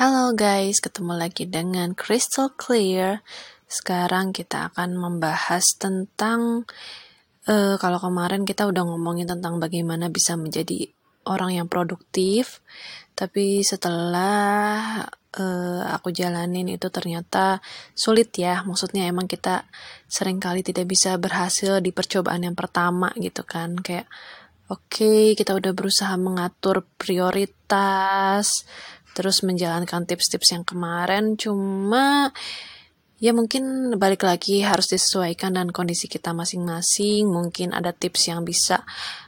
Halo guys, ketemu lagi dengan Crystal Clear. Sekarang kita akan membahas tentang uh, kalau kemarin kita udah ngomongin tentang bagaimana bisa menjadi orang yang produktif, tapi setelah uh, aku jalanin itu ternyata sulit ya. Maksudnya emang kita sering kali tidak bisa berhasil di percobaan yang pertama gitu kan, kayak Oke, okay, kita udah berusaha mengatur prioritas, terus menjalankan tips-tips yang kemarin. Cuma ya mungkin balik lagi harus disesuaikan dan kondisi kita masing-masing. Mungkin ada tips yang bisa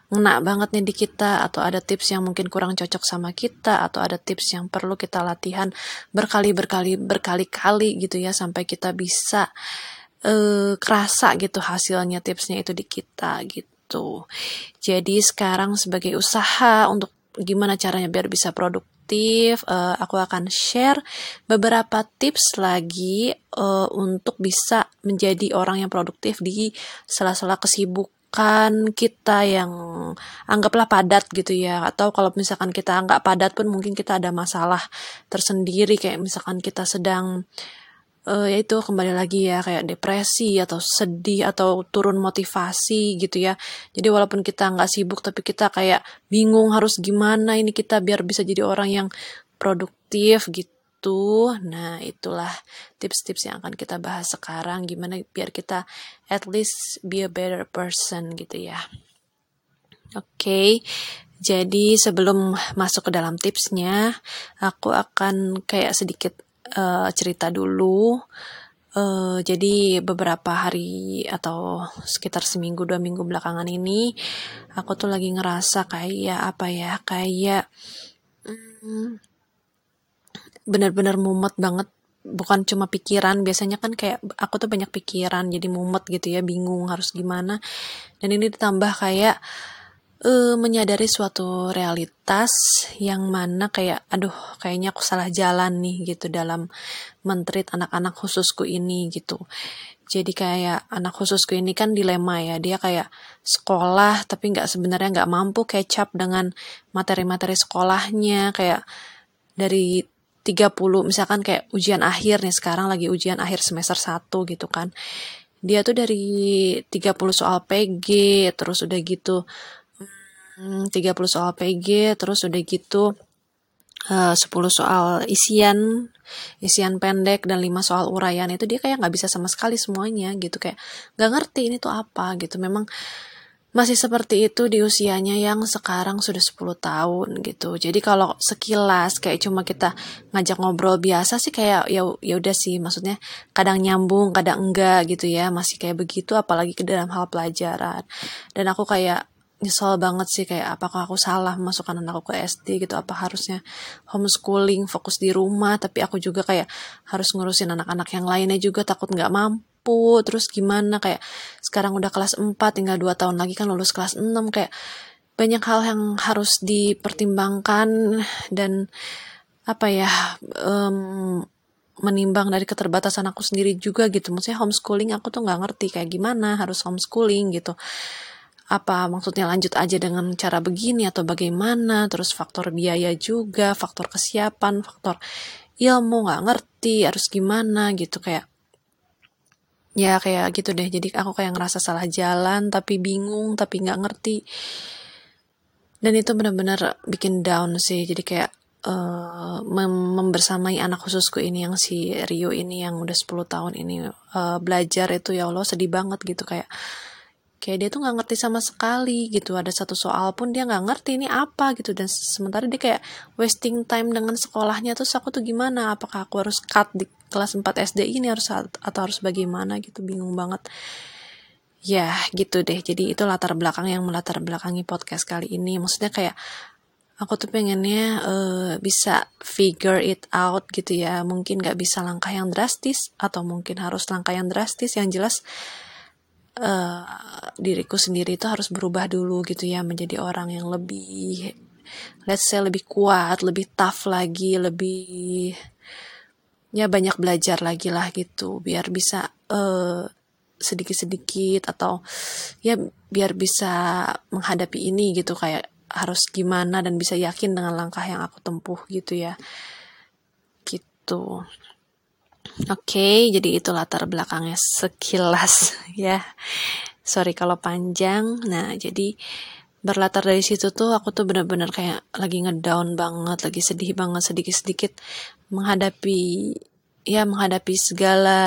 ngena banget nih di kita atau ada tips yang mungkin kurang cocok sama kita atau ada tips yang perlu kita latihan berkali-berkali berkali-kali gitu ya sampai kita bisa uh, kerasa gitu hasilnya tipsnya itu di kita gitu. Jadi sekarang sebagai usaha untuk gimana caranya biar bisa produk produktif, uh, aku akan share beberapa tips lagi uh, untuk bisa menjadi orang yang produktif di sela-sela kesibukan kita yang anggaplah padat gitu ya. Atau kalau misalkan kita nggak padat pun mungkin kita ada masalah tersendiri kayak misalkan kita sedang uh, ya itu kembali lagi ya kayak depresi atau sedih atau turun motivasi gitu ya jadi walaupun kita nggak sibuk tapi kita kayak bingung harus gimana ini kita biar bisa jadi orang yang produktif gitu nah itulah tips-tips yang akan kita bahas sekarang gimana biar kita at least be a better person gitu ya oke okay. Jadi sebelum masuk ke dalam tipsnya, aku akan kayak sedikit uh, cerita dulu. Uh, jadi beberapa hari atau sekitar seminggu dua minggu belakangan ini aku tuh lagi ngerasa kayak apa ya kayak hmm, benar-benar mumet banget bukan cuma pikiran biasanya kan kayak aku tuh banyak pikiran jadi mumet gitu ya bingung harus gimana dan ini ditambah kayak uh, menyadari suatu realitas yang mana kayak aduh kayaknya aku salah jalan nih gitu dalam mentrit anak-anak khususku ini gitu. Jadi kayak anak khususku ini kan dilema ya dia kayak sekolah tapi nggak sebenarnya nggak mampu kecap dengan materi-materi sekolahnya kayak dari 30 misalkan kayak ujian akhir nih sekarang lagi ujian akhir semester 1 gitu kan. Dia tuh dari 30 soal PG terus udah gitu 30 hmm, soal PG, terus udah gitu uh, 10 soal isian, isian pendek dan 5 soal uraian itu dia kayak nggak bisa sama sekali semuanya gitu kayak nggak ngerti ini tuh apa gitu. Memang masih seperti itu di usianya yang sekarang sudah 10 tahun gitu. Jadi kalau sekilas kayak cuma kita ngajak ngobrol biasa sih kayak ya ya udah sih maksudnya kadang nyambung, kadang enggak gitu ya. Masih kayak begitu apalagi ke dalam hal pelajaran. Dan aku kayak nyesel banget sih kayak apakah aku salah masukkan anakku ke SD gitu apa harusnya homeschooling fokus di rumah tapi aku juga kayak harus ngurusin anak-anak yang lainnya juga takut nggak mampu terus gimana kayak sekarang udah kelas 4 tinggal 2 tahun lagi kan lulus kelas 6 kayak banyak hal yang harus dipertimbangkan dan apa ya um, menimbang dari keterbatasan aku sendiri juga gitu. Maksudnya homeschooling aku tuh nggak ngerti kayak gimana harus homeschooling gitu apa maksudnya lanjut aja dengan cara begini atau bagaimana? Terus faktor biaya juga faktor kesiapan faktor ilmu nggak ngerti harus gimana gitu kayak ya kayak gitu deh. Jadi aku kayak ngerasa salah jalan tapi bingung tapi nggak ngerti. Dan itu benar-benar bikin down sih. Jadi kayak uh, mem membersamai anak khususku ini yang si Rio ini yang udah 10 tahun ini uh, belajar itu ya Allah sedih banget gitu kayak kayak dia tuh nggak ngerti sama sekali gitu. Ada satu soal pun dia nggak ngerti ini apa gitu. Dan sementara dia kayak wasting time dengan sekolahnya terus aku tuh gimana? Apakah aku harus cut di kelas 4 SD ini? Harus atau harus bagaimana? Gitu. Bingung banget. Ya gitu deh. Jadi itu latar belakang yang melatar belakangi podcast kali ini. Maksudnya kayak aku tuh pengennya uh, bisa figure it out gitu ya. Mungkin nggak bisa langkah yang drastis atau mungkin harus langkah yang drastis. Yang jelas uh, diriku sendiri itu harus berubah dulu gitu ya menjadi orang yang lebih let's say lebih kuat, lebih tough lagi, lebih ya banyak belajar lagi lah gitu biar bisa uh, sedikit-sedikit atau ya biar bisa menghadapi ini gitu kayak harus gimana dan bisa yakin dengan langkah yang aku tempuh gitu ya gitu. Oke, jadi itu latar belakangnya sekilas ya. Sorry kalau panjang. Nah, jadi berlatar dari situ tuh aku tuh bener-bener kayak lagi ngedown banget, lagi sedih banget sedikit-sedikit menghadapi ya menghadapi segala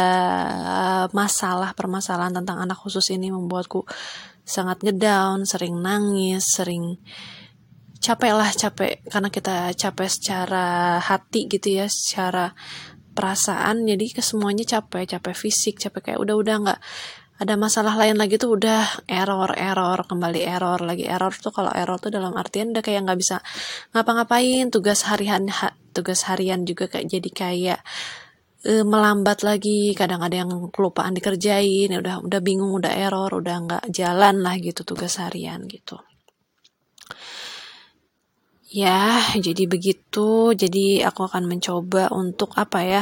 masalah permasalahan tentang anak khusus ini membuatku sangat ngedown, sering nangis, sering capek lah capek karena kita capek secara hati gitu ya, secara perasaan jadi ke semuanya capek, capek fisik, capek kayak udah-udah nggak ada masalah lain lagi tuh udah error error kembali error lagi. Error tuh kalau error tuh dalam artian udah kayak nggak bisa ngapa-ngapain. Tugas harian ha, tugas harian juga kayak jadi kayak e, melambat lagi. Kadang ada yang kelupaan dikerjain ya udah udah bingung udah error udah nggak jalan lah gitu tugas harian gitu ya jadi begitu. Jadi aku akan mencoba untuk apa ya?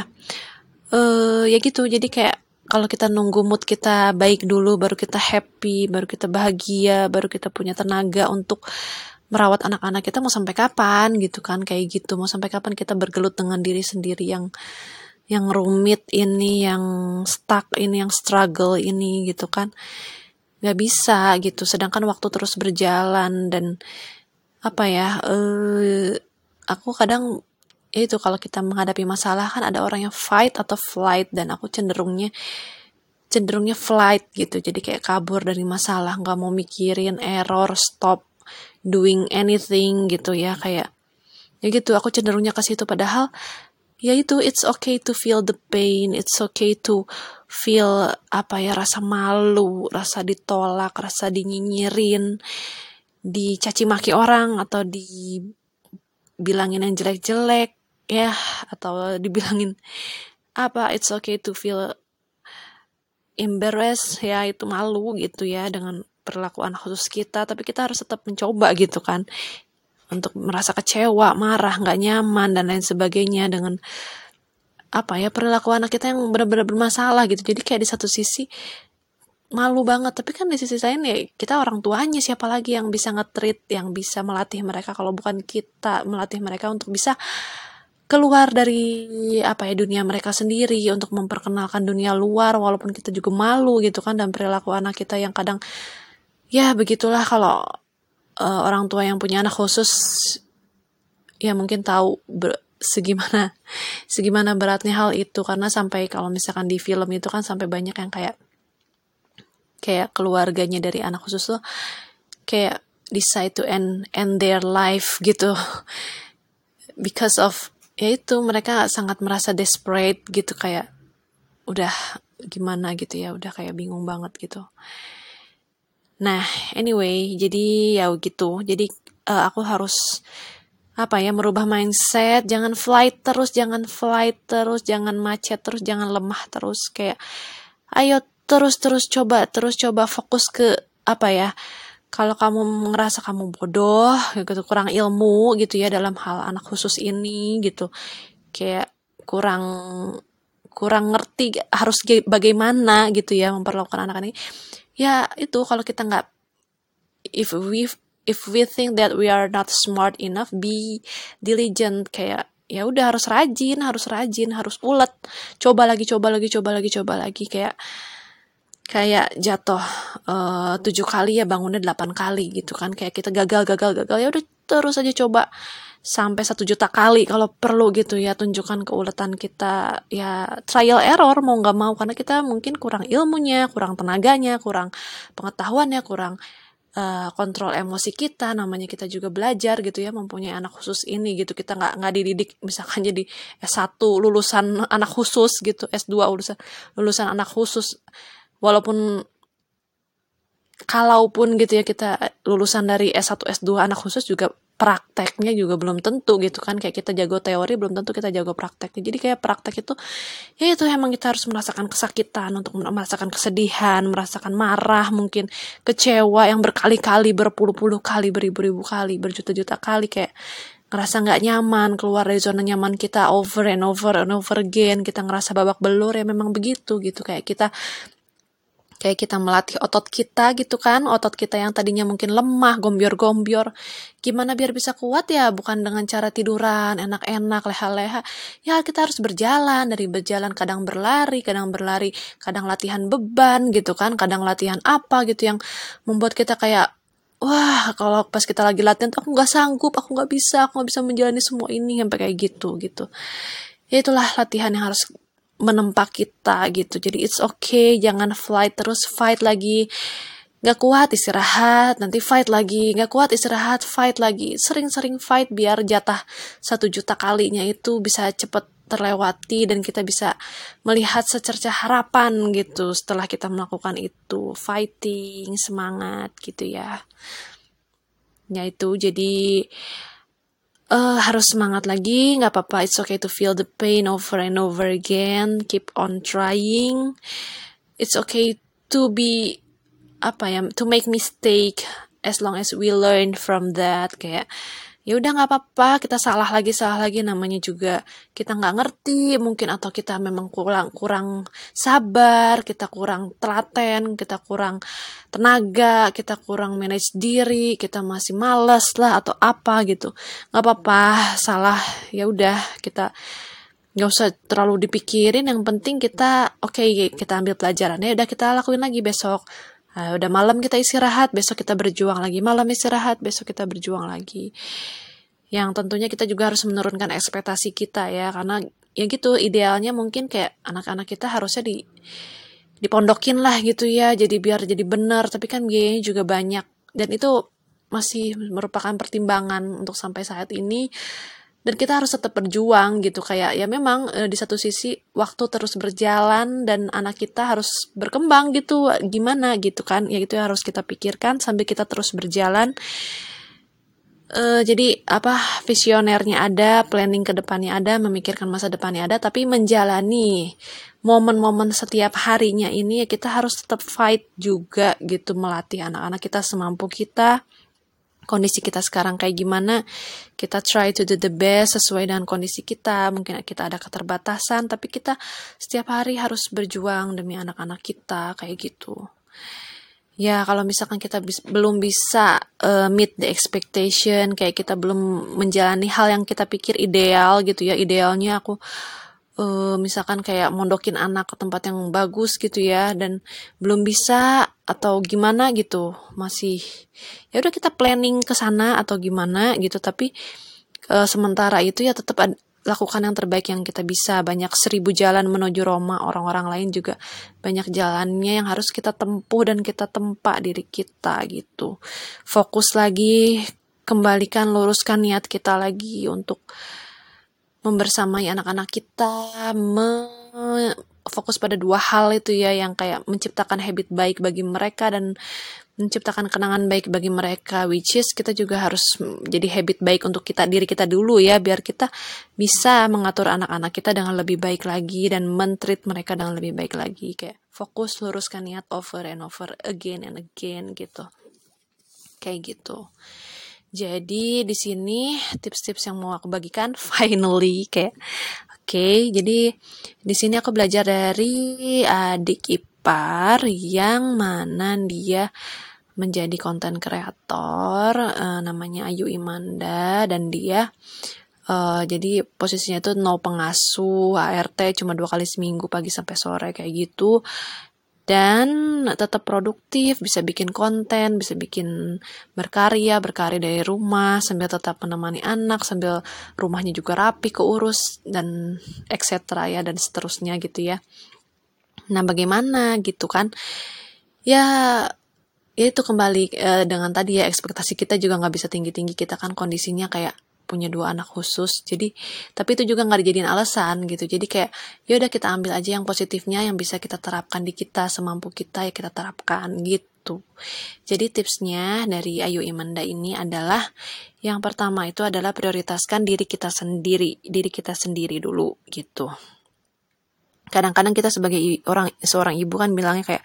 Eh ya gitu. Jadi kayak kalau kita nunggu mood kita baik dulu baru kita happy baru kita bahagia baru kita punya tenaga untuk merawat anak-anak kita mau sampai kapan gitu kan? Kayak gitu. Mau sampai kapan kita bergelut dengan diri sendiri yang yang rumit ini yang stuck ini yang struggle ini gitu kan? Nggak bisa gitu. Sedangkan waktu terus berjalan dan apa ya eh aku kadang ya itu kalau kita menghadapi masalah kan ada orang yang fight atau flight dan aku cenderungnya cenderungnya flight gitu. Jadi kayak kabur dari masalah nggak mau mikirin error stop doing anything gitu ya kayak ya gitu. Aku cenderungnya ke situ. Padahal ya itu it's okay to feel the pain it's okay to feel apa ya rasa malu rasa ditolak rasa dinyinyirin dicaci maki orang atau dibilangin yang jelek-jelek ya atau dibilangin apa it's okay to feel embarrassed ya itu malu gitu ya dengan perlakuan khusus kita. Tapi kita harus tetap mencoba gitu kan untuk merasa kecewa marah nggak nyaman dan lain sebagainya dengan apa ya perilaku anak kita yang benar-benar bermasalah gitu. Jadi kayak di satu sisi malu banget. Tapi kan di sisi lain ya kita orang tuanya siapa lagi yang bisa ngetrit yang bisa melatih mereka? Kalau bukan kita melatih mereka untuk bisa keluar dari apa ya dunia mereka sendiri untuk memperkenalkan dunia luar walaupun kita juga malu gitu kan dan perilaku anak kita yang kadang ya begitulah kalau uh, orang tua yang punya anak khusus ya mungkin tahu ber, segimana segimana beratnya hal itu. Karena sampai kalau misalkan di film itu kan sampai banyak yang kayak kayak keluarganya dari anak khusus tuh kayak decide to end end their life gitu. Because of ya itu mereka sangat merasa desperate gitu kayak udah gimana gitu ya udah kayak bingung banget gitu. Nah anyway jadi ya gitu. Jadi uh, aku harus apa ya merubah mindset. Jangan flight terus jangan flight terus jangan macet terus jangan lemah terus. Kayak ayo terus terus coba terus coba fokus ke apa ya kalau kamu ngerasa kamu bodoh gitu kurang ilmu gitu ya dalam hal anak khusus ini gitu. Kayak kurang kurang ngerti harus bagaimana gitu ya memperlakukan anak ini. Ya itu kalau kita nggak if we if we think that we are not smart enough be diligent. Kayak ya udah harus rajin harus rajin harus ulet. Coba lagi coba lagi coba lagi coba lagi. Kayak kayak jatuh eh, tujuh kali ya bangunnya delapan kali gitu kan. Kayak kita gagal gagal gagal. Ya udah terus aja coba sampai satu juta kali kalau perlu gitu ya tunjukkan keuletan kita. Ya trial error mau nggak mau karena kita mungkin kurang ilmunya kurang tenaganya kurang pengetahuannya kurang uh, kontrol emosi kita. Namanya kita juga belajar gitu ya mempunyai anak khusus ini gitu. Kita nggak nggak dididik misalkan jadi S1 lulusan anak khusus gitu S2 lulusan lulusan anak khusus walaupun kalaupun gitu ya kita lulusan dari S1 S2 anak khusus juga prakteknya juga belum tentu gitu kan. Kayak kita jago teori belum tentu kita jago prakteknya. Jadi kayak praktek itu ya itu emang kita harus merasakan kesakitan untuk merasakan kesedihan merasakan marah mungkin kecewa yang berkali-kali berpuluh-puluh kali beribu-ribu kali berjuta-juta kali. Kayak ngerasa nggak nyaman keluar dari zona nyaman kita over and over and over again. Kita ngerasa babak belur ya memang begitu gitu. Kayak kita kayak kita melatih otot kita gitu kan otot kita yang tadinya mungkin lemah gombior-gombior. Gimana biar bisa kuat ya? Bukan dengan cara tiduran enak-enak leha-leha. Ya kita harus berjalan. Dari berjalan kadang berlari kadang berlari kadang latihan beban gitu kan kadang latihan apa gitu yang membuat kita kayak wah kalau pas kita lagi latihan tuh aku nggak sanggup aku nggak bisa aku nggak bisa menjalani semua ini sampai kayak gitu gitu. Ya itulah latihan yang harus menempa kita gitu. Jadi it's okay jangan fight terus fight lagi. Nggak kuat istirahat. Nanti fight lagi. Nggak kuat istirahat fight lagi. Sering-sering fight biar jatah satu juta kalinya itu bisa cepet terlewati dan kita bisa melihat secerca harapan gitu setelah kita melakukan itu. Fighting semangat gitu ya. Ya itu. Jadi uh, harus semangat lagi nggak apa-apa it's okay to feel the pain over and over again keep on trying. It's okay to be apa ya to make mistake as long as we learn from that kayak ya udah nggak apa-apa kita salah lagi salah lagi. Namanya juga kita nggak ngerti mungkin atau kita memang kurang kurang sabar kita kurang telaten kita kurang tenaga kita kurang manage diri kita masih males lah atau apa gitu. Nggak apa-apa salah ya udah kita nggak usah terlalu dipikirin. Yang penting kita oke okay, kita ambil pelajarannya udah kita lakuin lagi besok Nah, udah malam kita istirahat, besok kita berjuang lagi. Malam istirahat, besok kita berjuang lagi. Yang tentunya kita juga harus menurunkan ekspektasi kita ya, karena ya gitu idealnya mungkin kayak anak-anak kita harusnya di dipondokin lah gitu ya, jadi biar jadi benar. Tapi kan biayanya juga banyak dan itu masih merupakan pertimbangan untuk sampai saat ini dan kita harus tetap berjuang gitu kayak ya memang e, di satu sisi waktu terus berjalan dan anak kita harus berkembang gitu gimana gitu kan ya itu harus kita pikirkan sambil kita terus berjalan. E, jadi apa visionernya ada planning ke depannya ada memikirkan masa depannya ada tapi menjalani momen-momen setiap harinya ini ya kita harus tetap fight juga gitu melatih anak-anak kita semampu kita kondisi kita sekarang kayak gimana kita try to do the best sesuai dengan kondisi kita. Mungkin kita ada keterbatasan tapi kita setiap hari harus berjuang demi anak-anak kita kayak gitu. Ya kalau misalkan kita bis, belum bisa uh, meet the expectation kayak kita belum menjalani hal yang kita pikir ideal gitu ya. Idealnya aku uh, misalkan kayak mondokin anak ke tempat yang bagus gitu ya dan belum bisa atau gimana gitu. Masih ya udah kita planning ke sana atau gimana gitu. Tapi uh, sementara itu ya tetap ad, lakukan yang terbaik yang kita bisa. Banyak seribu jalan menuju Roma orang-orang lain juga banyak jalannya yang harus kita tempuh dan kita tempa diri kita gitu. Fokus lagi kembalikan luruskan niat kita lagi untuk membersamai anak-anak kita fokus pada dua hal itu ya yang kayak menciptakan habit baik bagi mereka dan menciptakan kenangan baik bagi mereka which is kita juga harus jadi habit baik untuk kita diri kita dulu ya biar kita bisa mengatur anak-anak kita dengan lebih baik lagi dan mentreat mereka dengan lebih baik lagi. Kayak fokus luruskan niat over and over again and again gitu. Kayak gitu jadi di sini tips-tips yang mau aku bagikan finally kayak. Oke, okay, jadi di sini aku belajar dari adik ipar yang mana dia menjadi konten kreator uh, namanya Ayu Imanda dan dia uh, jadi posisinya itu no pengasuh ART cuma dua kali seminggu pagi sampai sore kayak gitu dan tetap produktif, bisa bikin konten, bisa bikin berkarya, berkarya dari rumah sambil tetap menemani anak, sambil rumahnya juga rapi, keurus dan etc ya dan seterusnya gitu ya. Nah, bagaimana gitu kan? Ya itu kembali uh, dengan tadi ya ekspektasi kita juga nggak bisa tinggi-tinggi kita kan kondisinya kayak punya dua anak khusus. Jadi tapi itu juga nggak dijadiin alasan gitu. Jadi kayak ya udah kita ambil aja yang positifnya yang bisa kita terapkan di kita semampu kita ya kita terapkan gitu. Jadi tipsnya dari Ayu Imanda ini adalah yang pertama itu adalah prioritaskan diri kita sendiri diri kita sendiri dulu gitu kadang-kadang kita sebagai orang seorang ibu kan bilangnya kayak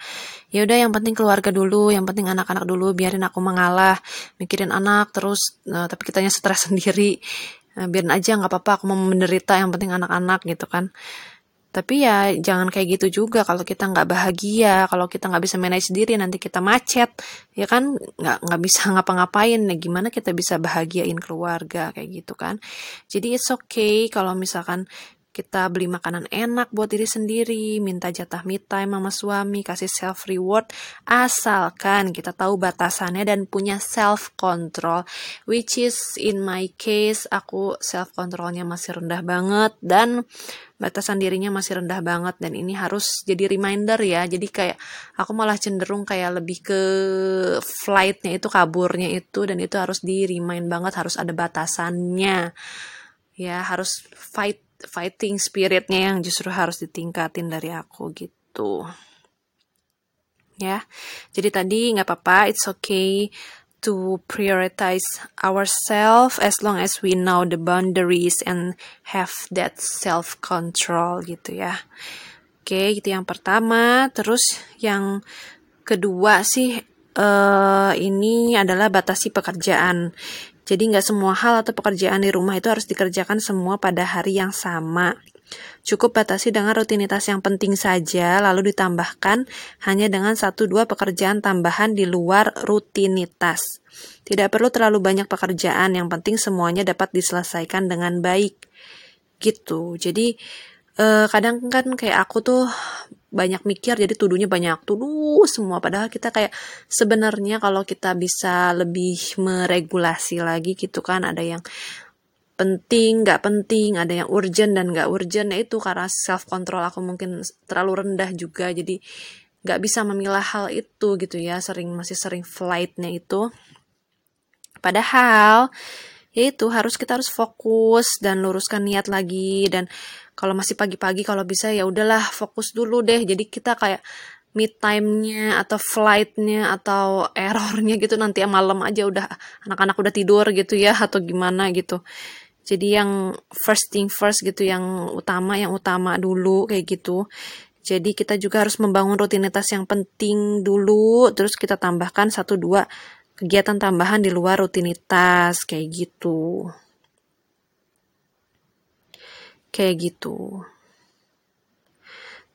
ya udah yang penting keluarga dulu yang penting anak-anak dulu biarin aku mengalah mikirin anak terus nah, tapi kitanya stres sendiri. Nah, biarin aja nggak apa-apa aku mau menderita yang penting anak-anak gitu kan. Tapi ya jangan kayak gitu juga kalau kita nggak bahagia kalau kita nggak bisa manage diri nanti kita macet ya kan? Nggak nggak bisa ngapa-ngapain ya gimana kita bisa bahagiain keluarga kayak gitu kan? Jadi it's okay kalau misalkan kita beli makanan enak buat diri sendiri, minta jatah me time sama suami, kasih self reward, asalkan kita tahu batasannya dan punya self control, which is in my case aku self controlnya masih rendah banget dan batasan dirinya masih rendah banget dan ini harus jadi reminder ya. Jadi kayak aku malah cenderung kayak lebih ke flightnya itu kaburnya itu dan itu harus di remind banget harus ada batasannya. Ya harus fight fighting spiritnya yang justru harus ditingkatin dari aku gitu. Ya jadi tadi nggak apa-apa it's okay to prioritize ourselves as long as we know the boundaries and have that self control gitu ya. Oke itu yang pertama. Terus yang kedua sih uh, ini adalah batasi pekerjaan jadi nggak semua hal atau pekerjaan di rumah itu harus dikerjakan semua pada hari yang sama. Cukup batasi dengan rutinitas yang penting saja, lalu ditambahkan hanya dengan satu dua pekerjaan tambahan di luar rutinitas. Tidak perlu terlalu banyak pekerjaan, yang penting semuanya dapat diselesaikan dengan baik. Gitu. Jadi eh, kadang kan kayak aku tuh banyak mikir jadi tuduhnya banyak. Tuduh semua padahal kita kayak sebenarnya kalau kita bisa lebih meregulasi lagi gitu kan ada yang penting nggak penting ada yang urgent dan nggak urgent nah itu karena self control aku mungkin terlalu rendah juga jadi nggak bisa memilah hal itu gitu ya sering masih sering flightnya itu. Padahal ya itu harus kita harus fokus dan luruskan niat lagi. Dan kalau masih pagi-pagi kalau bisa ya udahlah fokus dulu deh. Jadi kita kayak mid time-nya atau flight-nya atau errornya gitu nanti malam aja udah anak-anak udah tidur gitu ya atau gimana gitu. Jadi yang first thing first gitu yang utama yang utama dulu kayak gitu. Jadi kita juga harus membangun rutinitas yang penting dulu terus kita tambahkan satu dua kegiatan tambahan di luar rutinitas kayak gitu kayak gitu.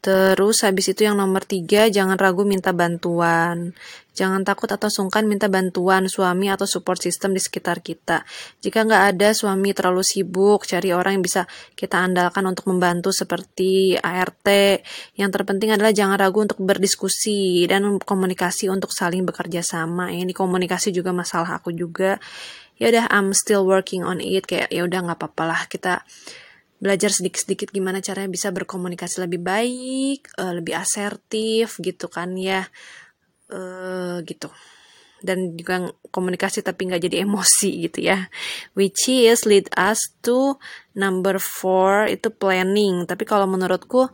Terus habis itu yang nomor tiga, jangan ragu minta bantuan. Jangan takut atau sungkan minta bantuan suami atau support system di sekitar kita. Jika nggak ada suami terlalu sibuk, cari orang yang bisa kita andalkan untuk membantu seperti ART. Yang terpenting adalah jangan ragu untuk berdiskusi dan komunikasi untuk saling bekerja sama. Ini komunikasi juga masalah aku juga. Ya udah, I'm still working on it. Kayak ya udah nggak apa-apa lah kita belajar sedikit-sedikit gimana caranya bisa berkomunikasi lebih baik, uh, lebih asertif gitu kan ya, uh, gitu. Dan juga komunikasi tapi nggak jadi emosi gitu ya. Which is lead us to number four itu planning. Tapi kalau menurutku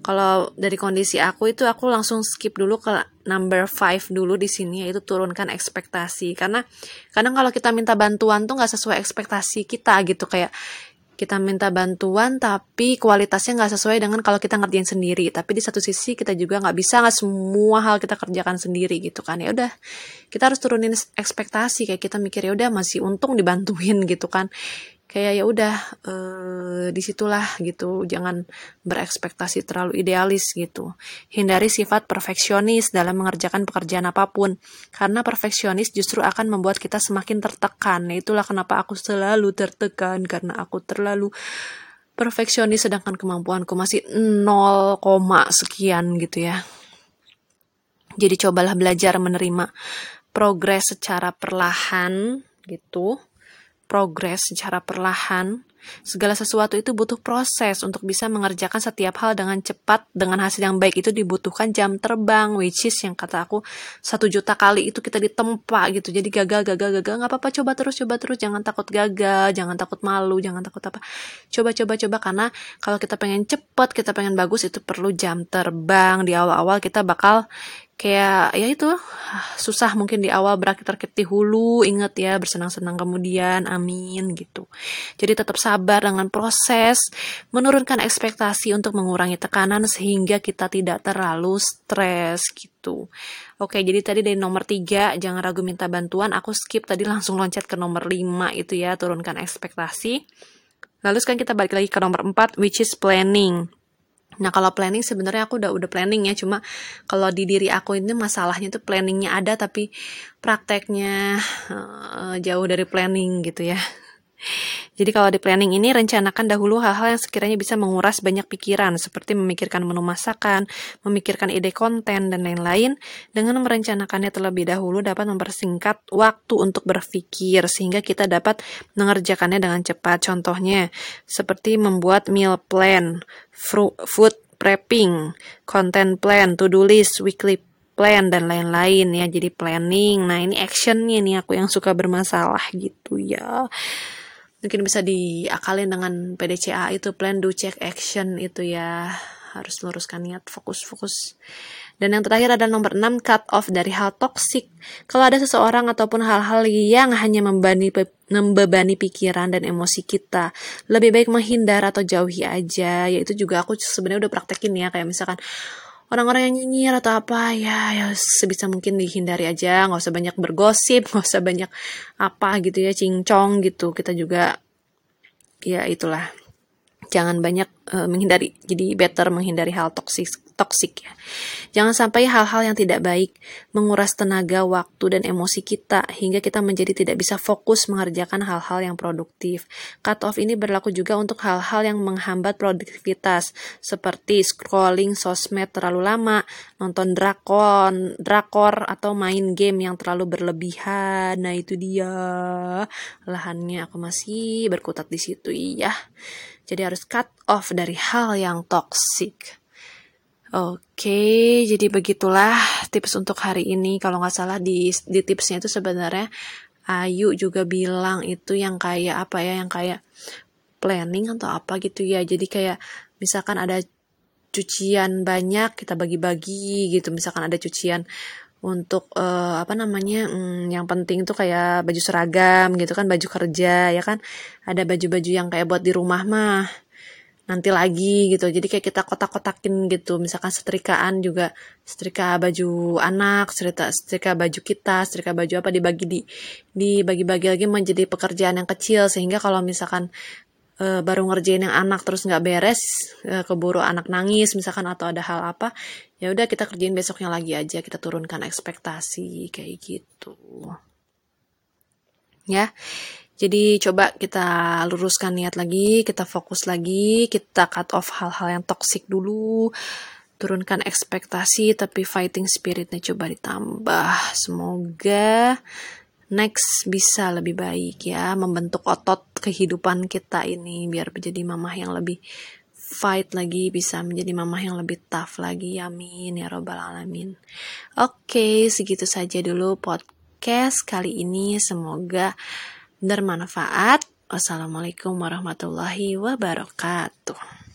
kalau dari kondisi aku itu aku langsung skip dulu ke number five dulu di sini yaitu turunkan ekspektasi karena kadang kalau kita minta bantuan tuh nggak sesuai ekspektasi kita gitu kayak kita minta bantuan tapi kualitasnya nggak sesuai dengan kalau kita ngerjain sendiri. Tapi di satu sisi kita juga nggak bisa nggak semua hal kita kerjakan sendiri gitu kan. Ya udah kita harus turunin ekspektasi kayak kita mikir ya udah masih untung dibantuin gitu kan kayak ya udah eh, di situlah gitu. Jangan berekspektasi terlalu idealis gitu. Hindari sifat perfeksionis dalam mengerjakan pekerjaan apa pun karena perfeksionis justru akan membuat kita semakin tertekan. Nah, itulah kenapa aku selalu tertekan karena aku terlalu perfeksionis sedangkan kemampuanku masih nol koma sekian gitu ya. Jadi cobalah belajar menerima progres secara perlahan gitu progres secara perlahan. Segala sesuatu itu butuh proses untuk bisa mengerjakan setiap hal dengan cepat, dengan hasil yang baik itu dibutuhkan jam terbang, which is yang kata aku satu juta kali itu kita ditempa gitu. Jadi gagal, gagal, gagal, nggak apa-apa, coba terus, coba terus, jangan takut gagal, jangan takut malu, jangan takut apa. Coba, coba, coba karena kalau kita pengen cepat, kita pengen bagus itu perlu jam terbang. Di awal-awal kita bakal kayak ya itu susah mungkin di awal berakhir terketi hulu inget ya bersenang-senang kemudian amin gitu. Jadi tetap sabar dengan proses menurunkan ekspektasi untuk mengurangi tekanan sehingga kita tidak terlalu stres gitu. Oke jadi tadi dari nomor tiga jangan ragu minta bantuan aku skip tadi langsung loncat ke nomor lima itu ya turunkan ekspektasi. Lalu sekarang kita balik lagi ke nomor empat which is planning Nah kalau planning sebenarnya aku udah udah planning ya, cuma kalau di diri aku ini masalahnya tuh planningnya ada tapi prakteknya uh, jauh dari planning gitu ya. Jadi kalau di planning ini rencanakan dahulu hal-hal yang sekiranya bisa menguras banyak pikiran seperti memikirkan menu masakan, memikirkan ide konten dan lain-lain. Dengan merencanakannya terlebih dahulu dapat mempersingkat waktu untuk berpikir sehingga kita dapat mengerjakannya dengan cepat. Contohnya seperti membuat meal plan, food prepping, content plan, to-do list, weekly plan dan lain-lain ya jadi planning nah ini actionnya nih aku yang suka bermasalah gitu ya mungkin bisa diakalin dengan PDCA itu plan do check action itu ya. Harus luruskan niat fokus fokus dan yang terakhir ada nomor 6 cut off dari hal toksik kalau ada seseorang ataupun hal-hal yang hanya membebani membebani pikiran dan emosi kita lebih baik menghindar atau jauhi aja. Yaitu juga aku sebenarnya udah praktekin ya kayak misalkan orang-orang yang nyinyir atau apa ya ya sebisa mungkin dihindari aja. Nggak usah banyak bergosip nggak usah banyak apa gitu ya cincong gitu. Kita juga ya itulah. Jangan banyak uh, menghindari. Jadi better menghindari hal toksik toksik ya. Jangan sampai hal-hal yang tidak baik menguras tenaga, waktu, dan emosi kita hingga kita menjadi tidak bisa fokus mengerjakan hal-hal yang produktif. Cut off ini berlaku juga untuk hal-hal yang menghambat produktivitas seperti scrolling sosmed terlalu lama, nonton drakon, drakor atau main game yang terlalu berlebihan. Nah, itu dia. Lahannya aku masih berkutat di situ iya. Jadi harus cut off dari hal yang toksik. Oke, jadi begitulah tips untuk hari ini. Kalau nggak salah di, di tipsnya itu sebenarnya Ayu juga bilang itu yang kayak apa ya, yang kayak planning atau apa gitu ya. Jadi kayak misalkan ada cucian banyak kita bagi-bagi gitu. Misalkan ada cucian untuk uh, apa namanya hmm, yang penting tuh kayak baju seragam gitu kan baju kerja ya kan ada baju-baju yang kayak buat di rumah mah nanti lagi gitu. Jadi kayak kita kotak-kotakin gitu. Misalkan setrikaan juga setrika baju anak setrika setrika baju kita setrika baju apa dibagi di dibagi-bagi lagi menjadi pekerjaan yang kecil. Sehingga kalau misalkan e, baru ngerjain yang anak terus nggak beres e, keburu anak nangis misalkan atau ada hal apa ya udah kita kerjain besoknya lagi aja. Kita turunkan ekspektasi kayak gitu. Ya jadi coba kita luruskan niat lagi, kita fokus lagi, kita cut off hal-hal yang toksik dulu, turunkan ekspektasi tapi fighting spiritnya coba ditambah. Semoga next bisa lebih baik ya, membentuk otot kehidupan kita ini biar menjadi mamah yang lebih fight lagi bisa menjadi mamah yang lebih tough lagi. Amin ya robbal alamin. Oke segitu saja dulu podcast kali ini. Semoga bermanfaat. Wassalamualaikum warahmatullahi wabarakatuh.